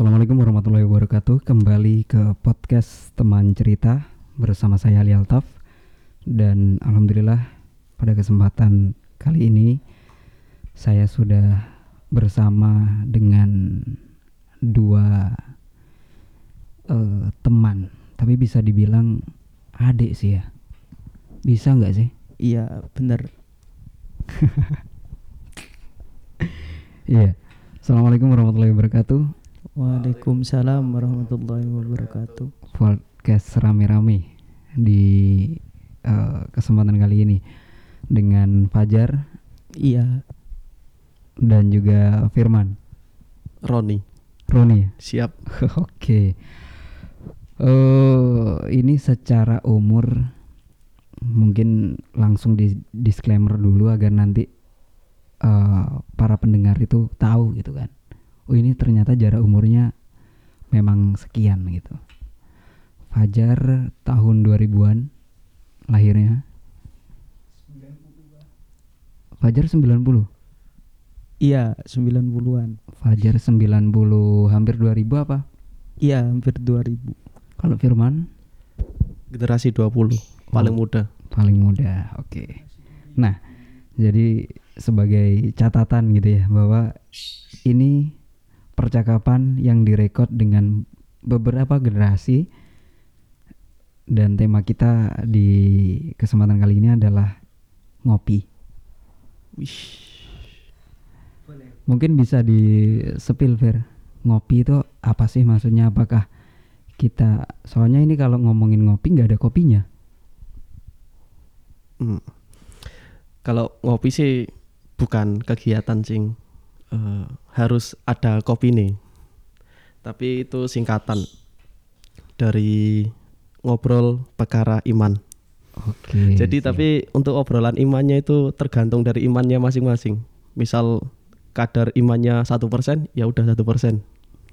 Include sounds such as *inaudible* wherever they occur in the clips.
Assalamualaikum warahmatullahi wabarakatuh. Kembali ke podcast teman cerita bersama saya Ali Altaf dan alhamdulillah pada kesempatan kali ini saya sudah bersama dengan dua uh, teman, tapi bisa dibilang adik sih ya. Bisa nggak sih? Iya, bener. *laughs* Iya. Assalamualaikum warahmatullahi wabarakatuh. Waalaikumsalam warahmatullahi wabarakatuh. Podcast rame-rame di uh, kesempatan kali ini dengan Fajar. Iya. Dan juga Firman. Roni. Roni. Siap. *laughs* Oke. okay. Uh, ini secara umur mungkin langsung di disclaimer dulu agar nanti uh, para pendengar itu tahu gitu kan oh ini ternyata jarak umurnya memang sekian gitu Fajar tahun 2000-an lahirnya Fajar 90 Iya 90-an Fajar 90 hampir 2000 apa? Iya hampir 2000 Kalau Firman? Generasi 20 Paling oh, muda Paling muda oke okay. Nah jadi sebagai catatan gitu ya Bahwa ini percakapan yang direkod dengan beberapa generasi dan tema kita di kesempatan kali ini adalah ngopi. Wish. Mungkin bisa di sepil Ver. Ngopi itu apa sih maksudnya? Apakah kita soalnya ini kalau ngomongin ngopi nggak ada kopinya? Hmm. Kalau ngopi sih bukan kegiatan cing uh, harus ada kopi nih tapi itu singkatan dari ngobrol perkara iman Oke. Jadi siap. tapi untuk obrolan imannya itu tergantung dari imannya masing-masing. Misal kadar imannya satu persen, ya udah satu persen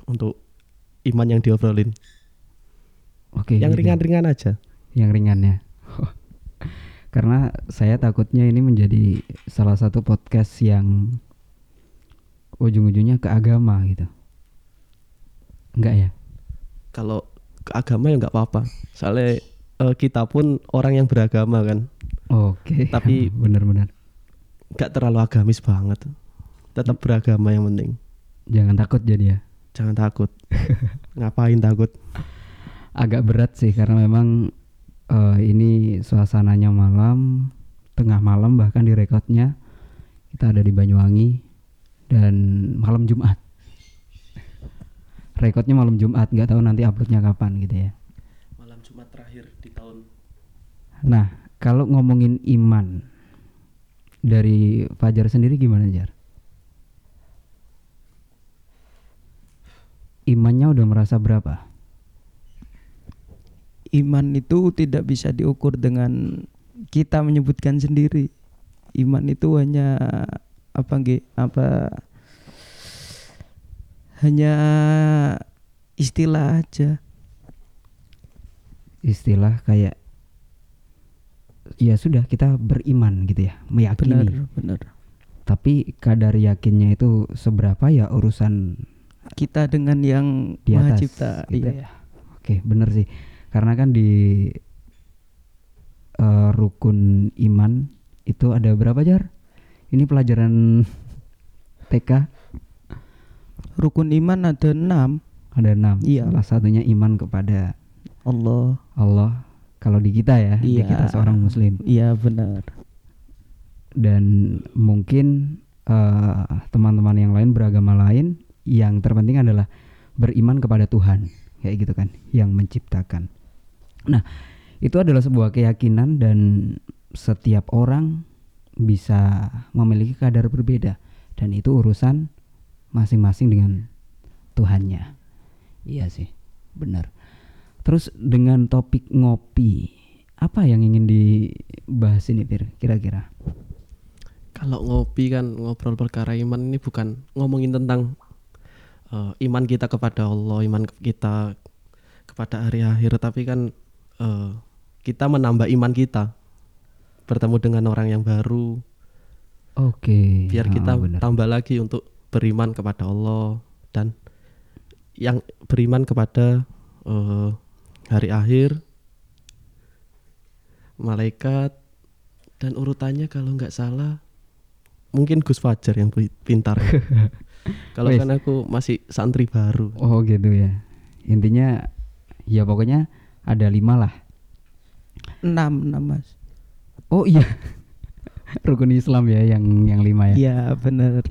untuk iman yang diobrolin. Oke. Yang gitu. ringan-ringan aja. Yang ringan ya. *laughs* Karena saya takutnya ini menjadi salah satu podcast yang ujung-ujungnya ke agama gitu. Enggak ya? Kalau ke agama ya nggak apa-apa. Soalnya uh, kita pun orang yang beragama kan. Oke okay. *laughs* tapi benar-benar. nggak terlalu agamis banget. Tetap beragama yang penting. Jangan takut jadi ya? Jangan takut. *laughs* Ngapain takut? Agak berat sih karena memang uh, ini suasananya malam tengah malam bahkan di rekodnya kita ada di Banyuwangi dan malam Jumat. Rekodnya malam Jumat, nggak tahu nanti uploadnya kapan gitu ya. Malam Jumat terakhir di tahun. Nah, kalau ngomongin iman dari Fajar sendiri gimana Jar? Imannya udah merasa berapa? Iman itu tidak bisa diukur dengan kita menyebutkan sendiri. Iman itu hanya apa nggih apa hanya istilah aja. Istilah kayak ya sudah kita beriman gitu ya meyakini. Benar benar. Tapi kadar yakinnya itu seberapa ya urusan kita dengan yang di atas cipta gitu iya. ya. oke benar sih. Karena kan di uh, rukun iman itu ada berapa jar ini pelajaran *laughs* TK. Rukun iman ada enam. Ada enam. Iya. Salah satunya iman kepada Allah. Allah. Kalau di kita ya, iya. di kita seorang Muslim. Iya benar. Dan mungkin uh, teman-teman yang lain beragama lain, yang terpenting adalah beriman kepada Tuhan, kayak gitu kan, yang menciptakan. Nah, itu adalah sebuah keyakinan dan setiap orang bisa memiliki kadar berbeda dan itu urusan masing-masing dengan Tuhannya. Iya sih, benar. Terus dengan topik ngopi, apa yang ingin dibahas ini, Fir? Kira-kira? Kalau ngopi kan ngobrol perkara iman ini bukan ngomongin tentang uh, iman kita kepada Allah, iman kita kepada hari akhir, tapi kan uh, kita menambah iman kita bertemu dengan orang yang baru. Oke. Biar kita oh, tambah lagi untuk beriman kepada Allah dan yang beriman kepada eh, hari akhir malaikat dan urutannya kalau nggak salah mungkin Gus Fajar yang pi- pintar *laughs* kalau kan aku masih santri baru Oh gitu ya. Intinya ya pokoknya ada lima lah. enam enam mas Oh iya. *laughs* Rukun Islam ya yang yang lima ya. iya bener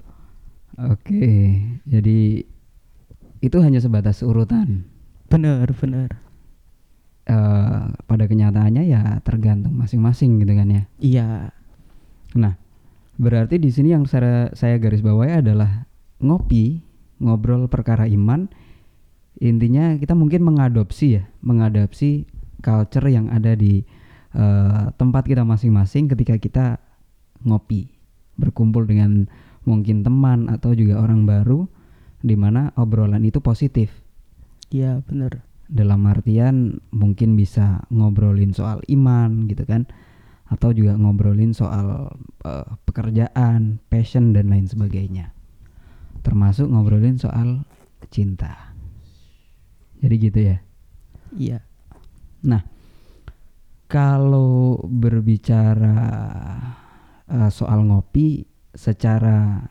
Oke. Jadi itu hanya sebatas urutan. bener bener Eh pada kenyataannya ya tergantung masing-masing gitu kan ya. iya Nah, berarti di sini yang saya, saya garis bawahi adalah ngopi, ngobrol perkara iman. Intinya kita mungkin mengadopsi ya, mengadopsi culture yang ada di eh, tempat kita masing-masing ketika kita ngopi, berkumpul dengan mungkin teman atau juga orang baru di mana obrolan itu positif. iya bener Dalam artian mungkin bisa ngobrolin soal iman gitu kan atau juga ngobrolin soal eh, pekerjaan, passion dan lain sebagainya. Termasuk ngobrolin soal cinta. Jadi gitu ya. iya Nah, kalau berbicara eh, soal ngopi secara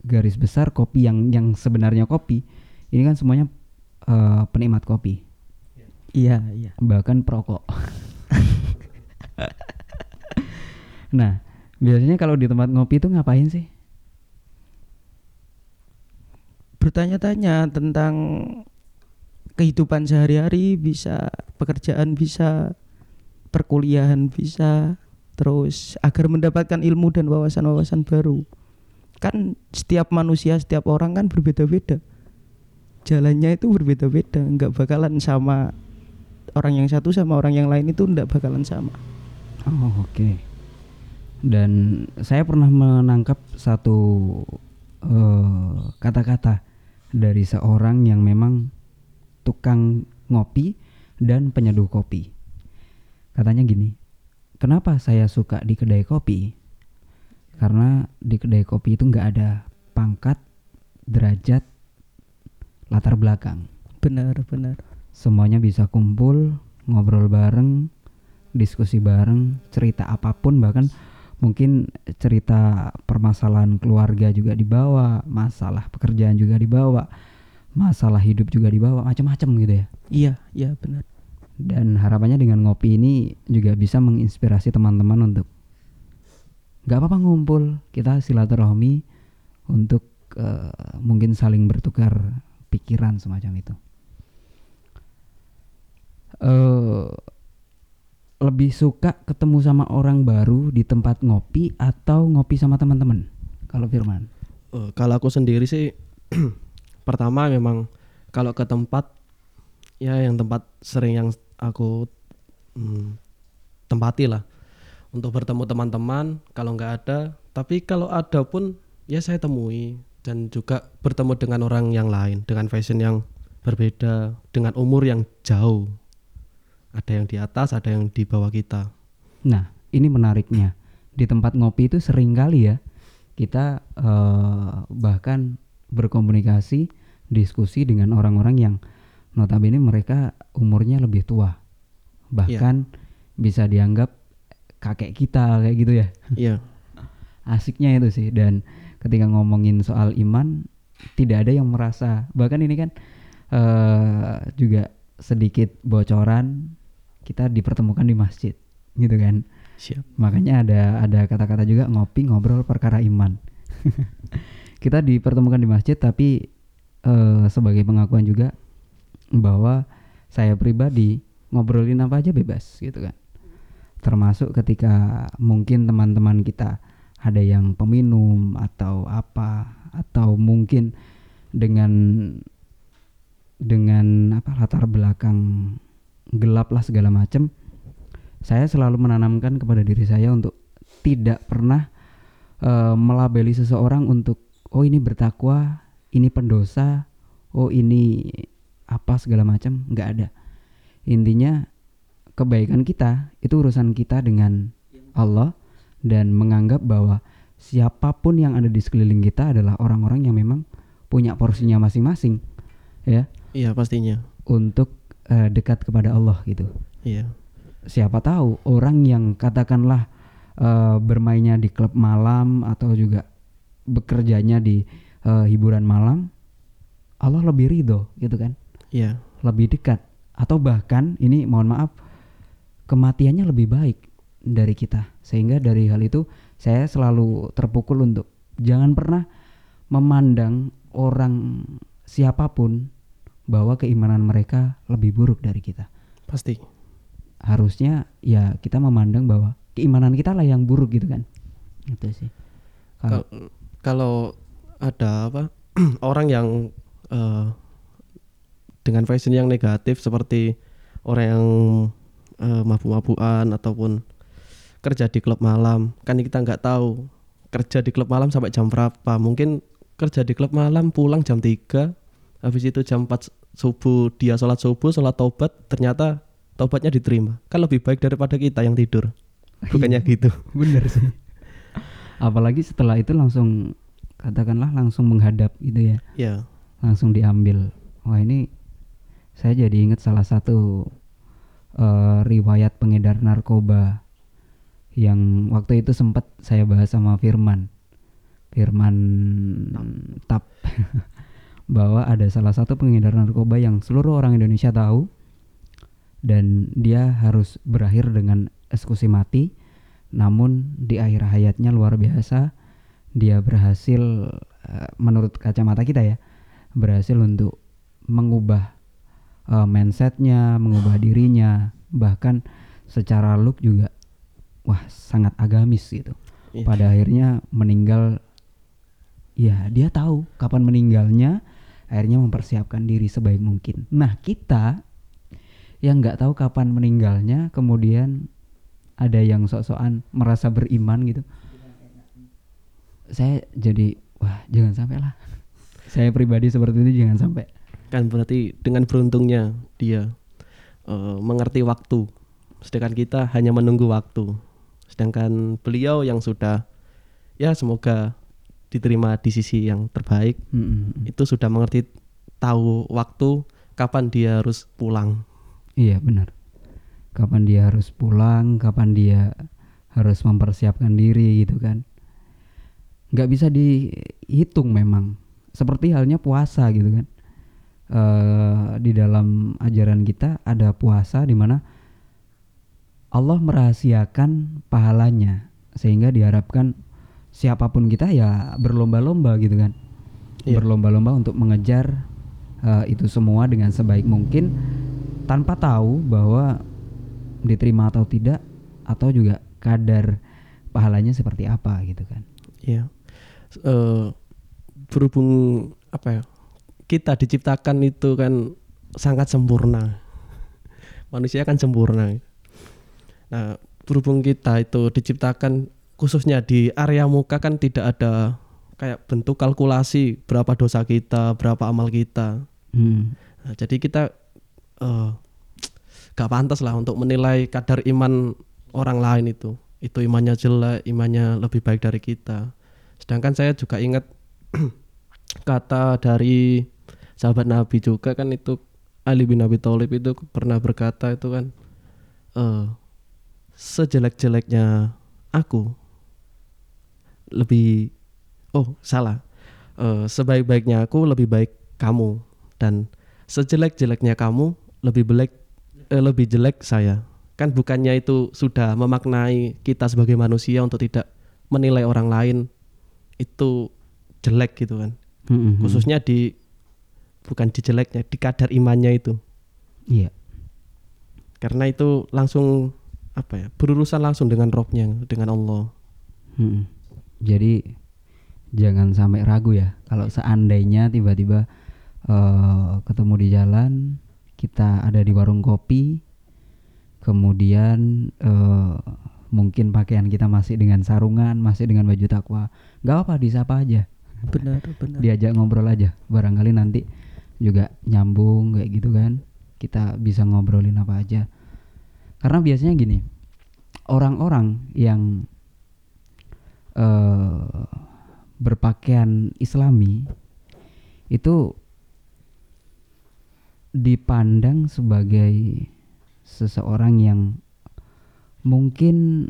garis besar kopi yang yang sebenarnya kopi ini kan semuanya eh, penikmat kopi iya iya bahkan perokok. *laughs* nah, biasanya kalau di tempat ngopi itu ngapain sih? bertanya-tanya tentang kehidupan sehari-hari bisa pekerjaan bisa perkuliahan bisa terus agar mendapatkan ilmu dan wawasan-wawasan baru kan setiap manusia setiap orang kan berbeda-beda jalannya itu berbeda-beda nggak bakalan sama orang yang satu sama orang yang lain itu nggak bakalan sama Oh, oke. Dan saya pernah menangkap satu eh, kata-kata dari seorang yang memang tukang ngopi dan penyeduh kopi. Katanya gini, kenapa saya suka di kedai kopi? Karena di kedai kopi itu nggak ada pangkat, derajat, latar belakang. benar benar Semuanya bisa kumpul, ngobrol bareng, diskusi bareng, cerita apa pun bahkan mungkin cerita permasalahan keluarga juga dibawa, masalah pekerjaan juga dibawa, masalah hidup juga dibawa, macam-macam gitu ya. iya iya benar Dan harapannya dengan ngopi ini juga bisa menginspirasi teman-teman untuk nggak apa-apa ngumpul, kita silaturahmi untuk eh, mungkin saling bertukar pikiran semacam itu. eh lebih suka ketemu sama orang baru di tempat ngopi atau ngopi sama teman-teman? Kalau Firman. Eh, kalau aku sendiri sih *clears throat* pertama memang kalau ke tempat ya yang tempat sering yang aku hmm, tempati lah untuk bertemu teman-teman. Kalau nggak ada tapi kalau ada pun ya saya temui dan juga bertemu dengan orang yang lain dengan fashion yang berbeda dengan umur yang jauh. Ada yang di atas ada yang di bawah kita. Nah, ini menariknya. Di tempat ngopi itu sering kali ya kita eh, bahkan berkomunikasi, diskusi dengan orang-orang yang notabene mereka umurnya lebih tua. Bahkan bisa dianggap kakek kita kayak gitu ya. iya Asiknya itu sih dan ketika ngomongin soal iman tidak ada yang merasa bahkan ini kan eh juga sedikit bocoran kita dipertemukan di masjid gitu kan. siap Makanya ada ada kata-kata juga ngopi ngobrol perkara iman. *laughs* Kita dipertemukan di masjid tapi eh, sebagai pengakuan juga bahwa saya pribadi ngobrolin apa aja bebas gitu kan. Termasuk ketika mungkin teman-teman kita ada yang peminum atau apa atau mungkin dengan dengan apa latar belakang gelap lah segala macam saya selalu menanamkan kepada diri saya untuk tidak pernah eh, melabeli seseorang untuk oh ini bertakwa, ini pendosa, oh ini apa segala macam, nggak ada. Intinya kebaikan kita itu urusan kita dengan Allah dan menganggap bahwa siapa pun yang ada di sekeliling kita adalah orang-orang yang memang punya porsinya masing-masing ya Iya pastinya. untuk eh, dekat kepada Allah gitu. Iya. Siapa tahu orang yang katakanlah eh, bermainnya di klub malam atau juga bekerjanya di eh, hiburan malam, Allah lebih ridho gitu kan, Iya. lebih dekat. Atau bahkan ini mohon maaf kematiannya lebih baik dari kita. Sehingga dari hal itu saya selalu terpukul untuk jangan pernah memandang orang siapa pun bahwa keimanan mereka lebih buruk dari kita. Pasti. harusnya ya kita memandang bahwa keimanan kita lah yang buruk gitu kan. Itu sih. Kalau Kal- Kalau ada apa *clears throat* orang yang eh, dengan fashion yang negatif seperti orang yang eh, mabuk-mabukan ataupun kerja di klub malam, kan kita nggak tahu kerja di klub malam sampai jam berapa. Mungkin kerja di klub malam pulang jam 3 habis itu jam 4 subuh dia sholat subuh, sholat tobat, ternyata tobatnya diterima. Kan lebih baik daripada kita yang tidur. Bukannya gitu. *laughs* bener sih apalagi setelah itu langsung katakanlah langsung menghadap gitu ya Ya. langsung diambil wah ini saya jadi ingat salah satu eh, riwayat pengedar narkoba yang waktu itu sempat saya bahas sama Firman. Firman Tap. *laughs* Bahwa ada salah satu pengedar narkoba yang seluruh orang Indonesia tahu dan dia harus berakhir dengan eksekusi mati. Namun di akhir hayatnya luar biasa dia berhasil eh, menurut kacamata kita ya berhasil untuk mengubah eh, mindsetnya, mengubah dirinya, bahkan secara look juga wah sangat agamis gitu. Iya. Pada akhirnya meninggal, ya dia tahu kapan meninggalnya, akhirnya mempersiapkan diri sebaik mungkin. Nah kita yang nggak tahu kapan meninggalnya, kemudian ada yang sok-sokan merasa beriman gitu. Saya jadi wah jangan sampai lah. *laughs* Saya pribadi seperti itu jangan sampai. Kan berarti dengan beruntungnya dia eh, mengerti waktu sedangkan kita hanya menunggu waktu sedangkan beliau yang sudah ya semoga diterima di sisi yang terbaik Mm-mm. itu sudah mengerti tahu waktu kapan dia harus pulang Iya benar. Kapan dia harus pulang, kapan dia harus mempersiapkan diri gitu kan. Nggak bisa dihitung memang. Seperti halnya puasa gitu kan. Eh di dalam ajaran kita ada puasa di mana Allah merahasiakan pahalanya sehingga diharapkan siapa pun kita ya berlomba-lomba gitu kan. Iya. Berlomba-lomba untuk mengejar eh, itu semua dengan sebaik mungkin tanpa tahu bahwa diterima atau tidak atau juga kadar pahalanya seperti apa gitu kan. ya Eh, berhubung apa ya kita diciptakan itu kan sangat sempurna manusia kan sempurna nah berhubung kita itu diciptakan khususnya di area muka kan tidak ada kayak bentuk kalkulasi berapa dosa kita berapa amal kita Hmm. Nah, jadi kita eh gak pantas lah untuk menilai kadar iman orang lain itu. Itu imannya jelek, imannya lebih baik dari kita. Sedangkan saya juga ingat *clears throat* kata dari sahabat Nabi juga kan itu Ali bin Abi Thalib itu pernah berkata itu kan eh sejelek-jeleknya aku lebih oh salah. Eh, sebaik-baiknya aku lebih baik kamu dan sejelek-jeleknya kamu lebih jelek eh, lebih jelek saya. Kan bukannya itu sudah memaknai kita sebagai manusia untuk tidak menilai orang lain itu jelek gitu kan. Hmm, hmm, khususnya di bukan di jeleknya di kadar imannya itu. Iya. karena itu langsung apa ya berurusan langsung dengan rohnya dengan Allah. Hmm. Jadi jangan sampai ragu ya. Kalau seandainya tiba-tiba eh, ketemu di jalan kita ada di warung kopi kemudian eh, mungkin pakaian kita masih dengan sarungan masih dengan baju takwa nggak apa disapa aja. Benar benar. Diajak ngobrol aja barangkali nanti juga nyambung kayak gitu kan. Kita bisa ngobrolin apa aja. Karena biasanya gini orang-orang yang eh berpakaian islami itu dipandang sebagai seseorang yang mungkin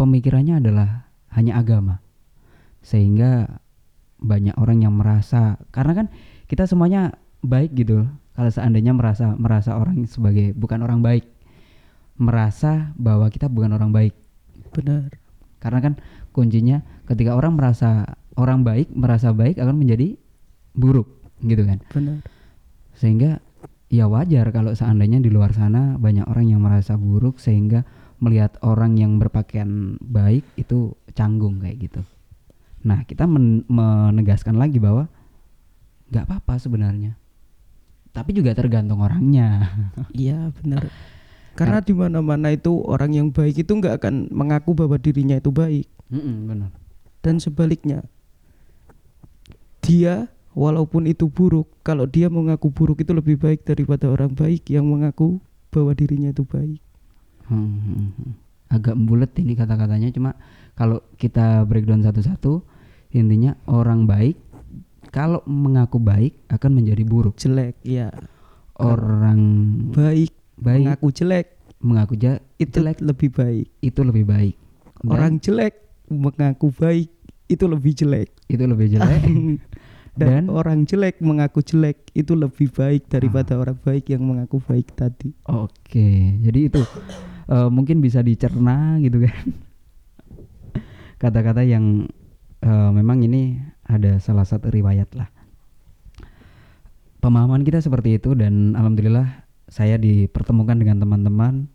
pemikirannya adalah hanya agama. Sehingga banyak orang yang merasa karena kan kita semuanya baik gitu kalau seandainya merasa merasa orang sebagai bukan orang baik merasa bahwa kita bukan orang baik. Benar. Karena kan kuncinya ketika orang merasa orang baik merasa baik akan menjadi buruk gitu kan. Benar. Sehingga ya wajar kalau seandainya di luar sana banyak orang yang merasa buruk sehingga melihat orang yang berpakaian baik itu canggung kayak gitu. Nah kita men- menegaskan lagi bahwa nggak apa-apa sebenarnya tapi juga tergantung orangnya. Iya benar. Karena di mana-mana itu orang yang baik itu nggak akan mengaku bahwa dirinya itu baik. Mm-mm, benar. Dan sebaliknya dia walaupun itu buruk kalau dia mengaku buruk itu lebih baik daripada orang baik yang mengaku bahwa dirinya itu baik. Hmm, hmm, hmm. agak bulat ini kata-katanya cuma kalau kita breakdown satu-satu intinya orang baik kalau mengaku baik akan menjadi buruk. Jelek ya orang baik baik. mengaku jelek. Mengaku ja- itu jelek. lebih baik. Itu lebih baik. Dan orang jelek mengaku baik itu lebih jelek. Itu lebih *laughs* jelek. Dan, Dan- orang jelek mengaku jelek itu lebih baik daripada orang baik yang mengaku baik tadi. Oke jadi itu eh, mungkin bisa dicerna gitu kan. *laughs* Kata-kata yang eh, memang ini ada salah satu riwayat lah. Pemahaman kita seperti itu dan alhamdulillah saya dipertemukan dengan teman-teman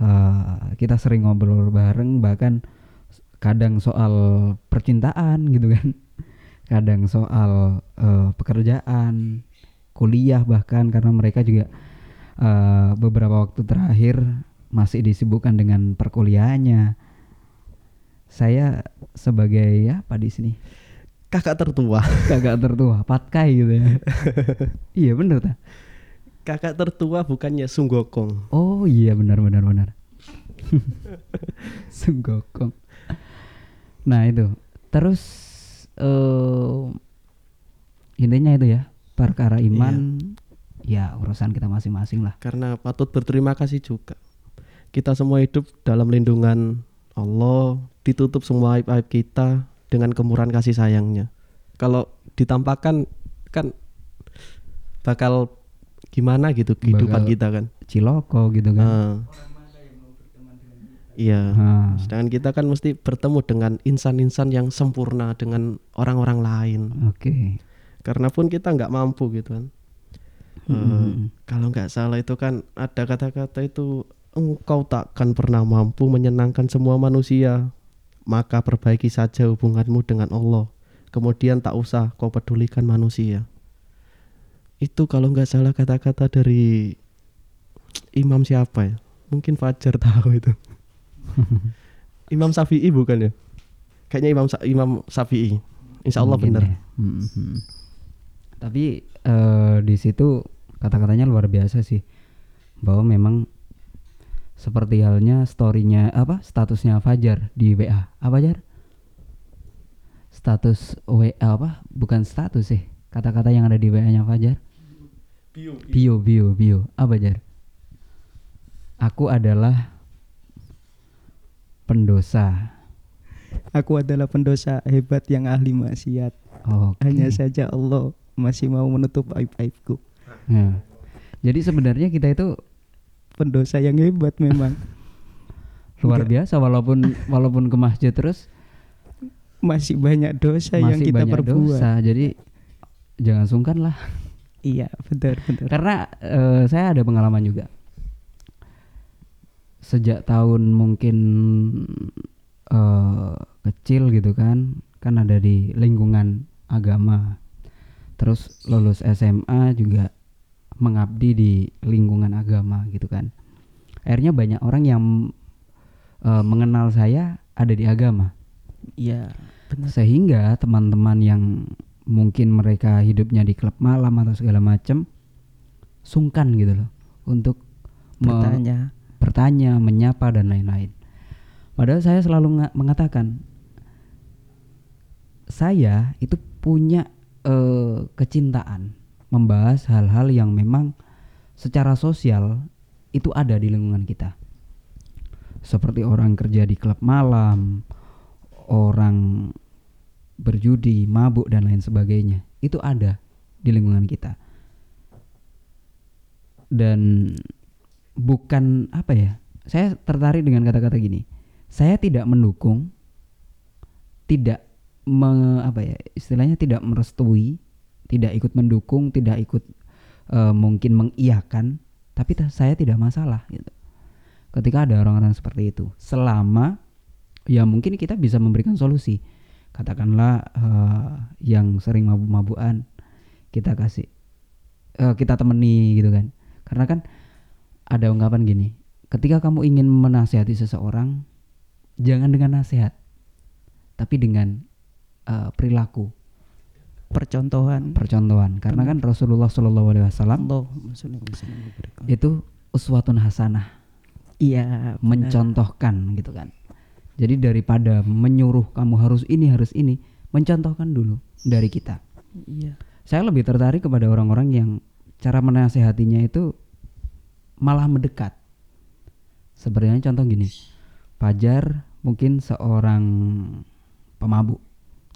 Eh, kita sering ngobrol bareng bahkan kadang soal percintaan gitu kan. *laughs* Kadang soal eh, pekerjaan kuliah bahkan karena mereka juga eh, beberapa waktu terakhir masih disibukkan dengan perkuliahannya. Saya sebagai apa di sini kakak tertua. *laughs* Kakak tertua patkai gitu ya. *laughs* Iya bener tak kakak tertua bukannya sunggokong. Oh iya benar benar benar. *laughs* Sunggokong. Nah itu. Terus eh intinya itu ya perkara iman ya urusan kita masing-masing lah. karena patut berterima kasih juga. Kita semua hidup dalam lindungan Allah ditutup semua aib-aib kita dengan kemurahan kasih sayangnya kalau ditampakkan kan bakal gimana gitu kehidupan Bakal- kita kan Ciloko gitu kan. Ah. iya Nah, sedangkan kita kan mesti bertemu dengan insan-insan yang sempurna dengan orang-orang lain Oke. karena pun kita nggak mampu gitu kan Eh, Mm-mm. kalau nggak salah itu kan ada kata-kata itu engkau takkan pernah mampu menyenangkan semua manusia maka perbaiki saja hubunganmu dengan Allah. Kemudian tak usah kau pedulikan manusia. Itu kalau nggak salah kata-kata dari Imam siapa ya? Mungkin Fajar tahu itu. *laughs* Imam Syafi'i bukan ya? Kayaknya Imam Sa- Imam Syafi'i. Insya Allah benar. ya. Mm-mm. Tapi eh, di situ kata-katanya luar biasa sih. Bahwa memang seperti halnya storynya apa statusnya Fajar di WA apa Jar? Status WA apa? Bukan status sih kata-kata yang ada di WA-nya Fajar. Bio bio bio apa Jar? Aku adalah pendosa. aku adalah pendosa hebat yang ahli maksiat Oke. hanya saja Allah masih mau menutup aib-aibku Ya. Jadi sebenarnya kita itu pendosa yang hebat memang luar Enggak. biasa walaupun walaupun ke masjid terus masih banyak dosa yang masih kita banyak perbuat dosa. Jadi jangan sungkan lah. iya benar benar Karena eh, saya ada pengalaman juga. Sejak tahun mungkin eh, kecil gitu kan, kan ada di lingkungan agama. Terus lulus SMA juga mengabdi di lingkungan agama gitu kan. Akhirnya banyak orang yang eh, mengenal saya ada di agama. iya benar sehingga teman-teman yang mungkin mereka hidupnya di klub malam atau segala macam sungkan gitu loh untuk me- bertanya bertanya, menyapa dan lain-lain. Padahal saya selalu nga- mengatakan saya itu punya eh, kecintaan membahas hal-hal yang memang secara sosial itu ada di lingkungan kita. Seperti orang kerja di klub malam, orang berjudi, mabuk dan lain sebagainya. Itu ada di lingkungan kita. Dan bukan apa ya? Saya tertarik dengan kata-kata gini. Saya tidak mendukung tidak me, apa ya? Istilahnya tidak merestui, tidak ikut mendukung, tidak ikut eh, mungkin mengiyakan, tapi ta- saya tidak masalah gitu. Ketika ada orang-orang seperti itu, selama ya mungkin kita bisa memberikan solusi. Katakanlah eh, yang sering mabuk-mabukan kita kasih eh, kita temani gitu kan. Karena kan ada ungkapan gini, ketika kamu ingin menasihati seseorang, jangan dengan nasihat, tapi dengan eh, perilaku, percontohan percontohan. Karena kan Rasulullah Shallallahu Alaihi Wasallam itu uswatun hasanah, iya benar. mencontohkan gitu kan. Jadi daripada menyuruh kamu harus ini harus ini, mencontohkan dulu dari kita. iya Saya lebih tertarik kepada orang-orang yang cara menasehatinya itu malah mendekat. Sebenarnya contoh gini, Fajar mungkin seorang pemabuk,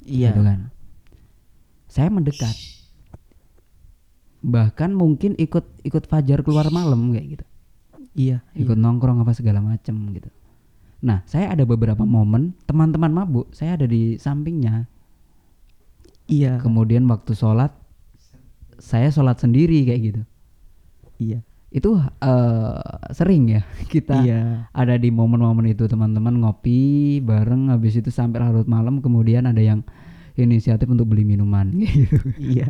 iya gitu kan. Saya mendekat, bahkan mungkin ikut ikut Fajar keluar malam kayak gitu, iya ikut nongkrong apa segala macem gitu. Nah, saya ada beberapa momen teman-teman mabuk, saya ada di sampingnya. iya Kemudian waktu sholat, saya sholat sendiri kayak gitu. iya itu eh, sering ya *laughs* kita iya ada di momen-momen itu teman-teman ngopi bareng habis itu sampai larut malam kemudian ada yang inisiatif untuk beli minuman. *laughs* Gitu. iya.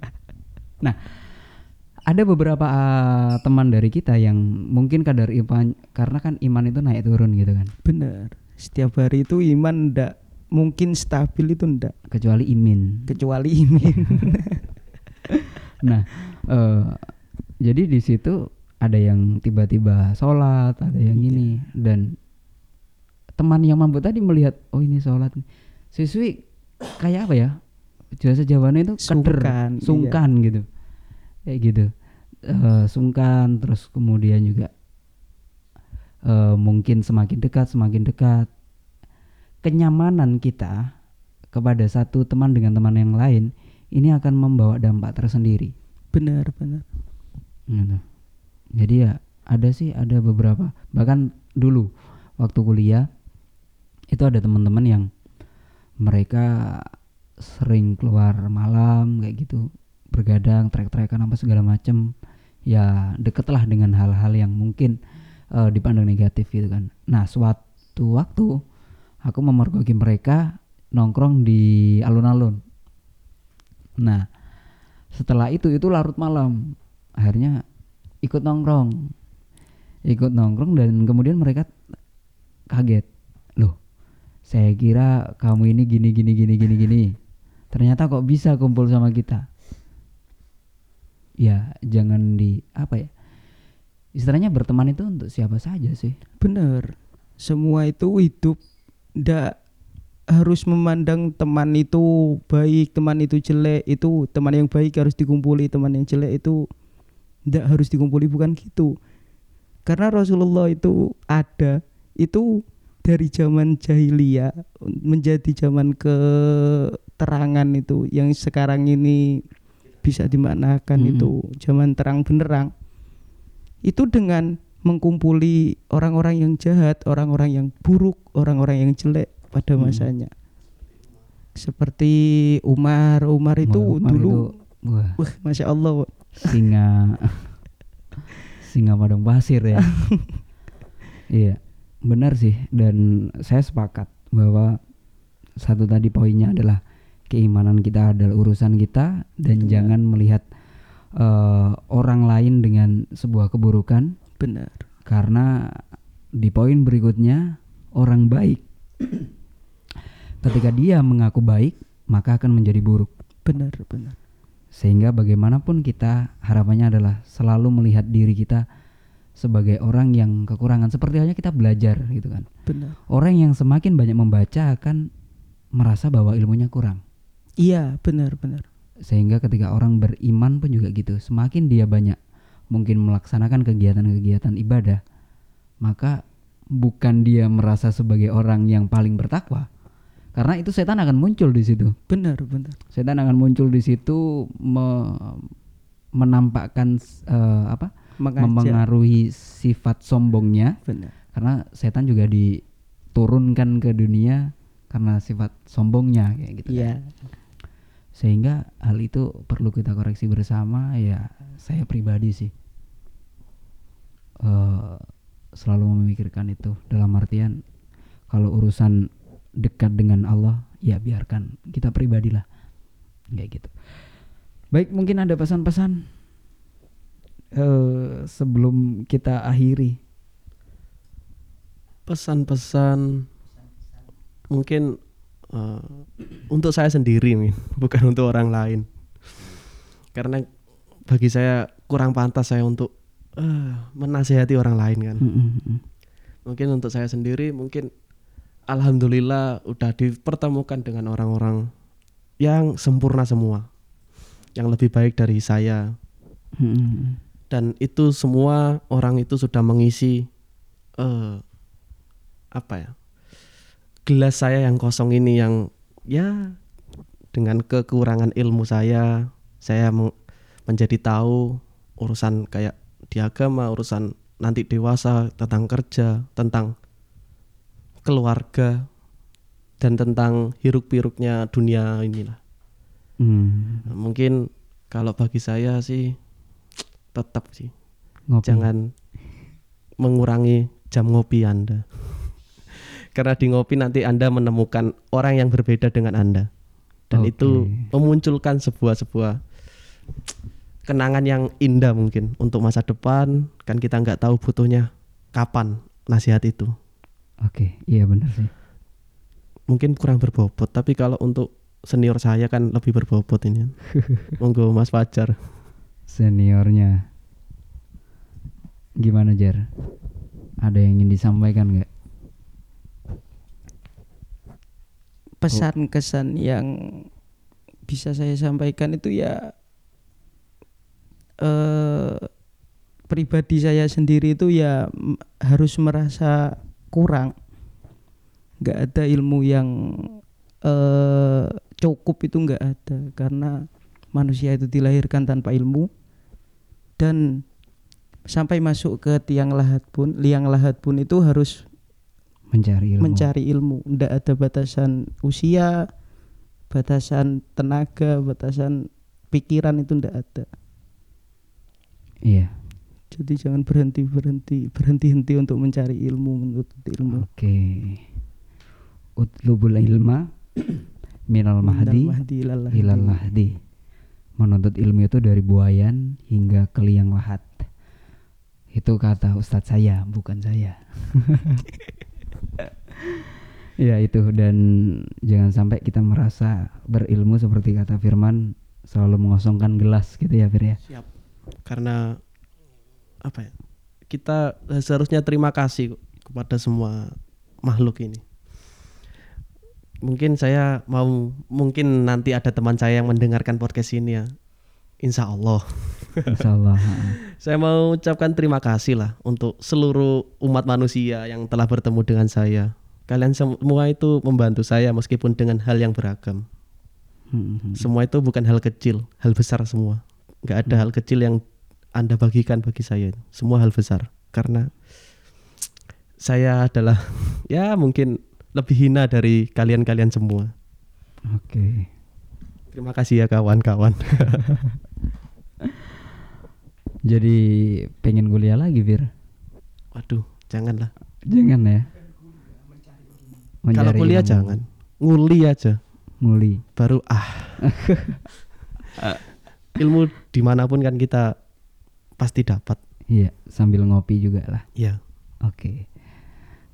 Ada beberapa eh, teman dari kita yang mungkin kadar iman karena kan iman itu naik turun gitu kan? Benar. Setiap hari itu iman ndak mungkin stabil itu ndak. Kecuali imin. Kecuali iman *laughs* nah eh, jadi di situ ada yang tiba-tiba sholat ada yang Iya. ini. Dan teman yang mampu tadi melihat oh ini sholat siswi kayak apa ya? Bahasa Jawanya itu keder Sungkan, iya. sungkan gitu. Kayak gitu. Eh, sungkan terus kemudian juga eh, mungkin semakin dekat semakin dekat. Kenyamanan kita kepada satu teman dengan teman yang lain ini akan membawa dampak tersendiri. Benar benar. Gitu. Jadi ya ada sih ada beberapa. Bahkan dulu waktu kuliah itu ada teman-teman yang mereka sering keluar malam kayak gitu. Bergadang trek-trekan apa segala macem. Ya deketlah dengan hal-hal yang mungkin eh, dipandang negatif gitu kan. Nah suatu waktu aku memergoki mereka nongkrong di alun-alun. Nah setelah itu itu larut malam. Akhirnya ikut nongkrong. Ikut nongkrong dan kemudian mereka kaget saya kira kamu ini gini gini gini gini gini. Ternyata kok bisa kumpul sama kita? Ya jangan di apa ya? Istilahnya berteman itu untuk siapa saja sih? Benar. Semua itu hidup. Ndak harus memandang teman itu baik teman itu jelek. Itu teman yang baik harus dikumpuli teman yang jelek itu ndak harus dikumpuli. Bukan gitu. Karena Rasulullah itu ada itu dari zaman jahiliyah menjadi zaman keterangan itu yang sekarang ini bisa dimaknakan Mm-mm. itu zaman terang benderang itu dengan mengkumpuli orang-orang yang jahat, orang-orang yang buruk, orang-orang yang jelek pada Hmm. masanya. Seperti Umar, Umar itu Umar dulu, itu, wah wah, masya Allah, singa *laughs* singa padang pasir ya *laughs* iya benar sih dan saya sepakat bahwa satu tadi poinnya adalah keimanan kita adalah urusan kita dan Benar. jangan melihat eh, orang lain dengan sebuah keburukan. Benar, karena di poin berikutnya orang baik ketika dia mengaku baik maka akan menjadi buruk. Benar, benar, sehingga bagaimanapun kita harapannya adalah selalu melihat diri kita sebagai orang yang kekurangan seperti halnya kita belajar gitu kan benar. orang yang semakin banyak membaca akan merasa bahwa ilmunya kurang Iya, benar, benar. sehingga ketika orang beriman pun juga gitu semakin dia banyak mungkin melaksanakan kegiatan-kegiatan ibadah, maka bukan dia merasa sebagai orang yang paling bertakwa. Karena itu setan akan muncul di situ. benar benar Setan akan muncul di situ me- menampakkan eh, apa? Mengajak. Memengaruhi sifat sombongnya. Benar. Karena setan juga diturunkan ke dunia karena sifat sombongnya kayak gitu. kan. iya. Sehingga hal itu perlu kita koreksi bersama. Ya saya pribadi sih eh, selalu memikirkan itu. Dalam artian kalau urusan dekat dengan Allah ya biarkan. Kita pribadilah kayak gitu. Baik mungkin ada pesan-pesan eh, sebelum kita akhiri. pesan-pesan mungkin eh, untuk saya sendiri Min, *laughs* bukan untuk orang lain karena bagi saya kurang pantas saya untuk eh, menasihati orang lain kan Mm, mm, mm. mungkin untuk saya sendiri mungkin alhamdulillah udah dipertemukan dengan orang-orang yang sempurna semua yang lebih baik dari saya Mm, mm, mm. Dan itu semua orang itu sudah mengisi eh apa ya gelas saya yang kosong ini yang ya dengan kekurangan ilmu saya saya menjadi tahu urusan kayak di agama urusan nanti dewasa tentang kerja tentang keluarga dan tentang hiruk pikuknya dunia inilah. Hmm, mungkin kalau bagi saya sih tetap sih ngopi. jangan mengurangi jam ngopi Anda. *laughs* Karena di ngopi nanti Anda menemukan orang yang berbeda dengan Anda. Dan Oke. itu memunculkan sebuah sebuah kenangan yang indah mungkin untuk masa depan. Kan kita nggak tahu butuhnya kapan nasihat itu. Oke, iya benar sih. Mungkin kurang berbobot, tapi kalau untuk senior saya kan lebih berbobot ini. *laughs* Monggo Mas Fajar. Seniornya. Gimana Jar? Ada yang ingin disampaikan nggak? pesan kesan yang bisa saya sampaikan itu ya eh pribadi saya sendiri itu ya harus merasa kurang nggak ada ilmu yang eh cukup itu nggak ada karena manusia itu dilahirkan tanpa ilmu dan sampai masuk ke tiang lahat pun liang lahat pun itu harus Mencari ilmu. mencari ilmu ndak ada batasan usia batasan tenaga batasan pikiran itu ndak ada Iya. jadi jangan berhenti berhenti berhenti henti untuk mencari ilmu menuntut ilmu Oke. Utlubul ilma *coughs* minal mahdi Minal mahdi ilal lahdi. ilal lahdi. Menuntut ilmu itu dari buayan hingga ke liang lahat. Itu kata ustadz saya, bukan saya. *laughs* ya itu dan jangan sampai kita merasa berilmu seperti kata Firman selalu mengosongkan gelas gitu ya Fir ya. Siap. Karena apa ya? Kita seharusnya terima kasih kepada semua makhluk ini. Mungkin saya mau mungkin nanti ada teman saya yang mendengarkan podcast ini ya. Insya Allah. Insya Allah. *laughs* Saya mau ucapkan terima kasih lah untuk seluruh umat manusia yang telah bertemu dengan saya. Kalian semua itu membantu saya meskipun dengan hal yang beragam. Hmm, Semua itu bukan hal kecil, hal besar semua. Nggak ada hal kecil yang Anda bagikan bagi saya. Semua hal besar. Karena saya adalah *laughs* ya mungkin lebih hina dari kalian-kalian semua. Oke. Terima kasih ya kawan-kawan. *laughs* Jadi pengen kuliah lagi Fir? Waduh, janganlah. Jangan ya. Kalau kuliah ilmu. jangan. Nguli aja. Nguli. Baru ah. *laughs* Ilmu di mana pun kan kita pasti dapat. Iya, sambil ngopi juga lah. Ya. Oke.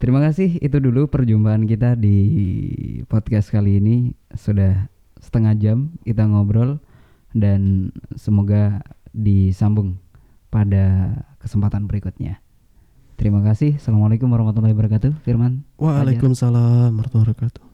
Terima kasih itu dulu perjumpaan kita di podcast kali ini sudah setengah jam kita ngobrol dan semoga disambung pada kesempatan berikutnya. Terima kasih. Assalamualaikum warahmatullahi wabarakatuh. Firman. Waalaikumsalam warahmatullahi wabarakatuh.